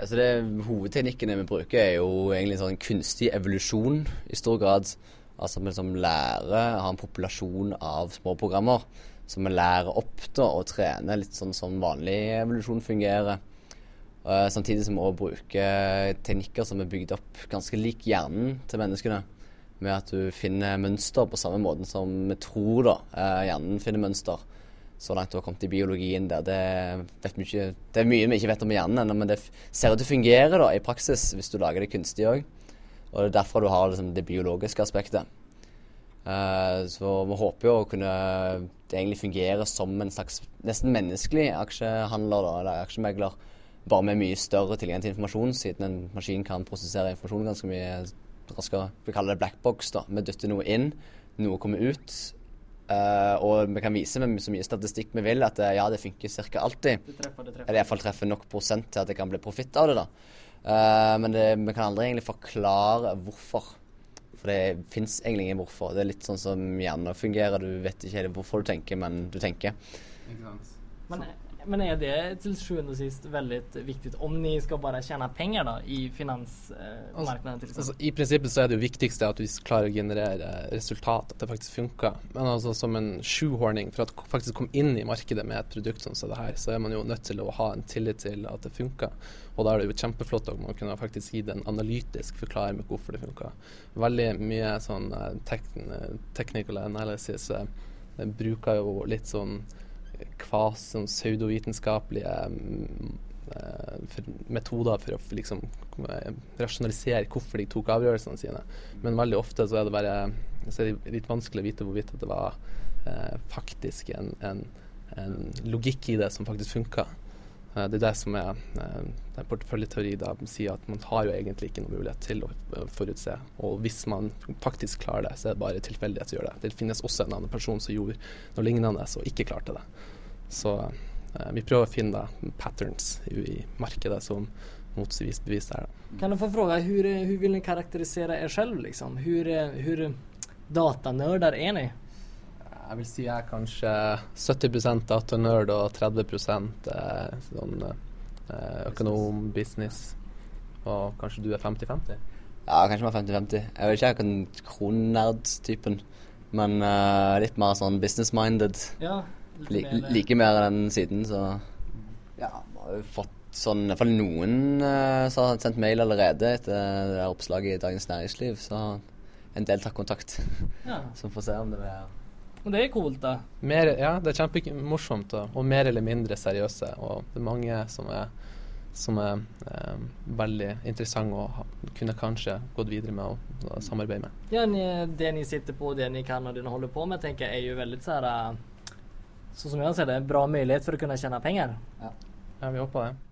Altså det, hovedteknikkene vi bruker, er jo egentlig sånn kunstig evolusjon i stor grad. Altså vi liksom lærer, har en populasjon av små programmer som vi lærer opp da, og trener litt sånn som vanlig evolusjon fungerer. Uh, samtidig som vi også bruker teknikker som er bygd opp ganske lik hjernen til menneskene. Med at du finner mønster på samme måte som vi tror da, uh, hjernen finner mønster så langt du har kommet i biologien der. Det, ikke, det er mye vi ikke vet om hjernen men det ser ut til å fungere da, i praksis hvis du lager det kunstig òg. Og det er derfor du har liksom, det biologiske aspektet. Uh, så vi håper jo å kunne det egentlig fungere som en slags nesten menneskelig aksjehandler da, eller aksjemegler. Bare med mye større tilgang til informasjon, siden en maskin kan prosessere informasjon ganske mye raskere. Vi kaller det blackbox. da. Vi dytter noe inn, noe kommer ut. Uh, og vi kan vise med så mye statistikk vi vil at uh, ja, det funker ca. alltid. Det treffer, det treffer. Eller iallfall treffer nok prosent til at det kan bli profitt av det. da. Uh, men det, vi kan aldri egentlig forklare hvorfor. For det fins egentlig ingen hvorfor. Det er litt sånn som hjernen fungerer. Du vet ikke helt hvorfor du tenker, men du tenker. Ikke sant. Men men är det till sjuende och sist väldigt viktigt om ni skal bare tjene penger da, i finansmarknaden till exempel? Altså, I prinsippet så er det jo viktigste at vi klarer å generere resultat, at det faktisk funker. Men altså som en shoehorning for å faktisk komme inn i markedet med et produkt som det her, så er man jo nødt til å ha en tillit til at det funker. Og da er det jo kjempeflott at man kunne faktisk gi det en analytisk forklaring med hvorfor det funker. Veldig mye sånn eh, technical analysis eh, bruker jo litt sånn kvas sånn pseudovitenskapelige mm, eh, metoder for å liksom, eh, rasjonalisere hvorfor de tok avgjørelsene sine. Men veldig ofte så er det bare er det litt vanskelig å vite hvorvidt det var eh, faktisk en, en, en, logikk i det som faktisk funka. Eh, det er det som er eh, porteføljeteori da sier at man har jo egentlig ikke noen mulighet til å forutse. Og hvis man faktisk klarer det, så er det bare tilfeldighet som gjør det. Det finnes også en annen person som gjorde noe lignende og ikke klarte det. Så eh, vi prøver å finne patterns i, markedet som motbevis er. Da. Kan du få spørre, hvordan vil dere karakterisere dere selv? Liksom? Hvor datanørder er dere? Jeg vil si jeg er kanskje 70 datanerd og 30 eh, sånn eh, økonom, business. Og kanskje du er 50-50? Ja, kanskje vi er 50-50. Jeg vet ikke jeg være kronnerd-typen, men uh, litt mer sånn business-minded. Ja, like mer den siden, så ja, vi har jo fått sånn I hvert fall noen uh, som har sendt mail allerede etter det oppslaget i Dagens Næringsliv. Så en del tar kontakt. Ja. Så får se om det er og det er coolt, da. Mer, ja, det er kjempemorsomt, og, og mer eller mindre seriøse. Og det er mange som er, som er eh, veldig interessante og kunne kanskje gått videre med å, å samarbeide med. Ja, Det dere sitter på, det dere kan og det dere holder på med, tenker jeg er jo veldig sånn Sånn som jeg ser det, en bra mulighet for å kunne tjene penger. Ja, ja vi håper det.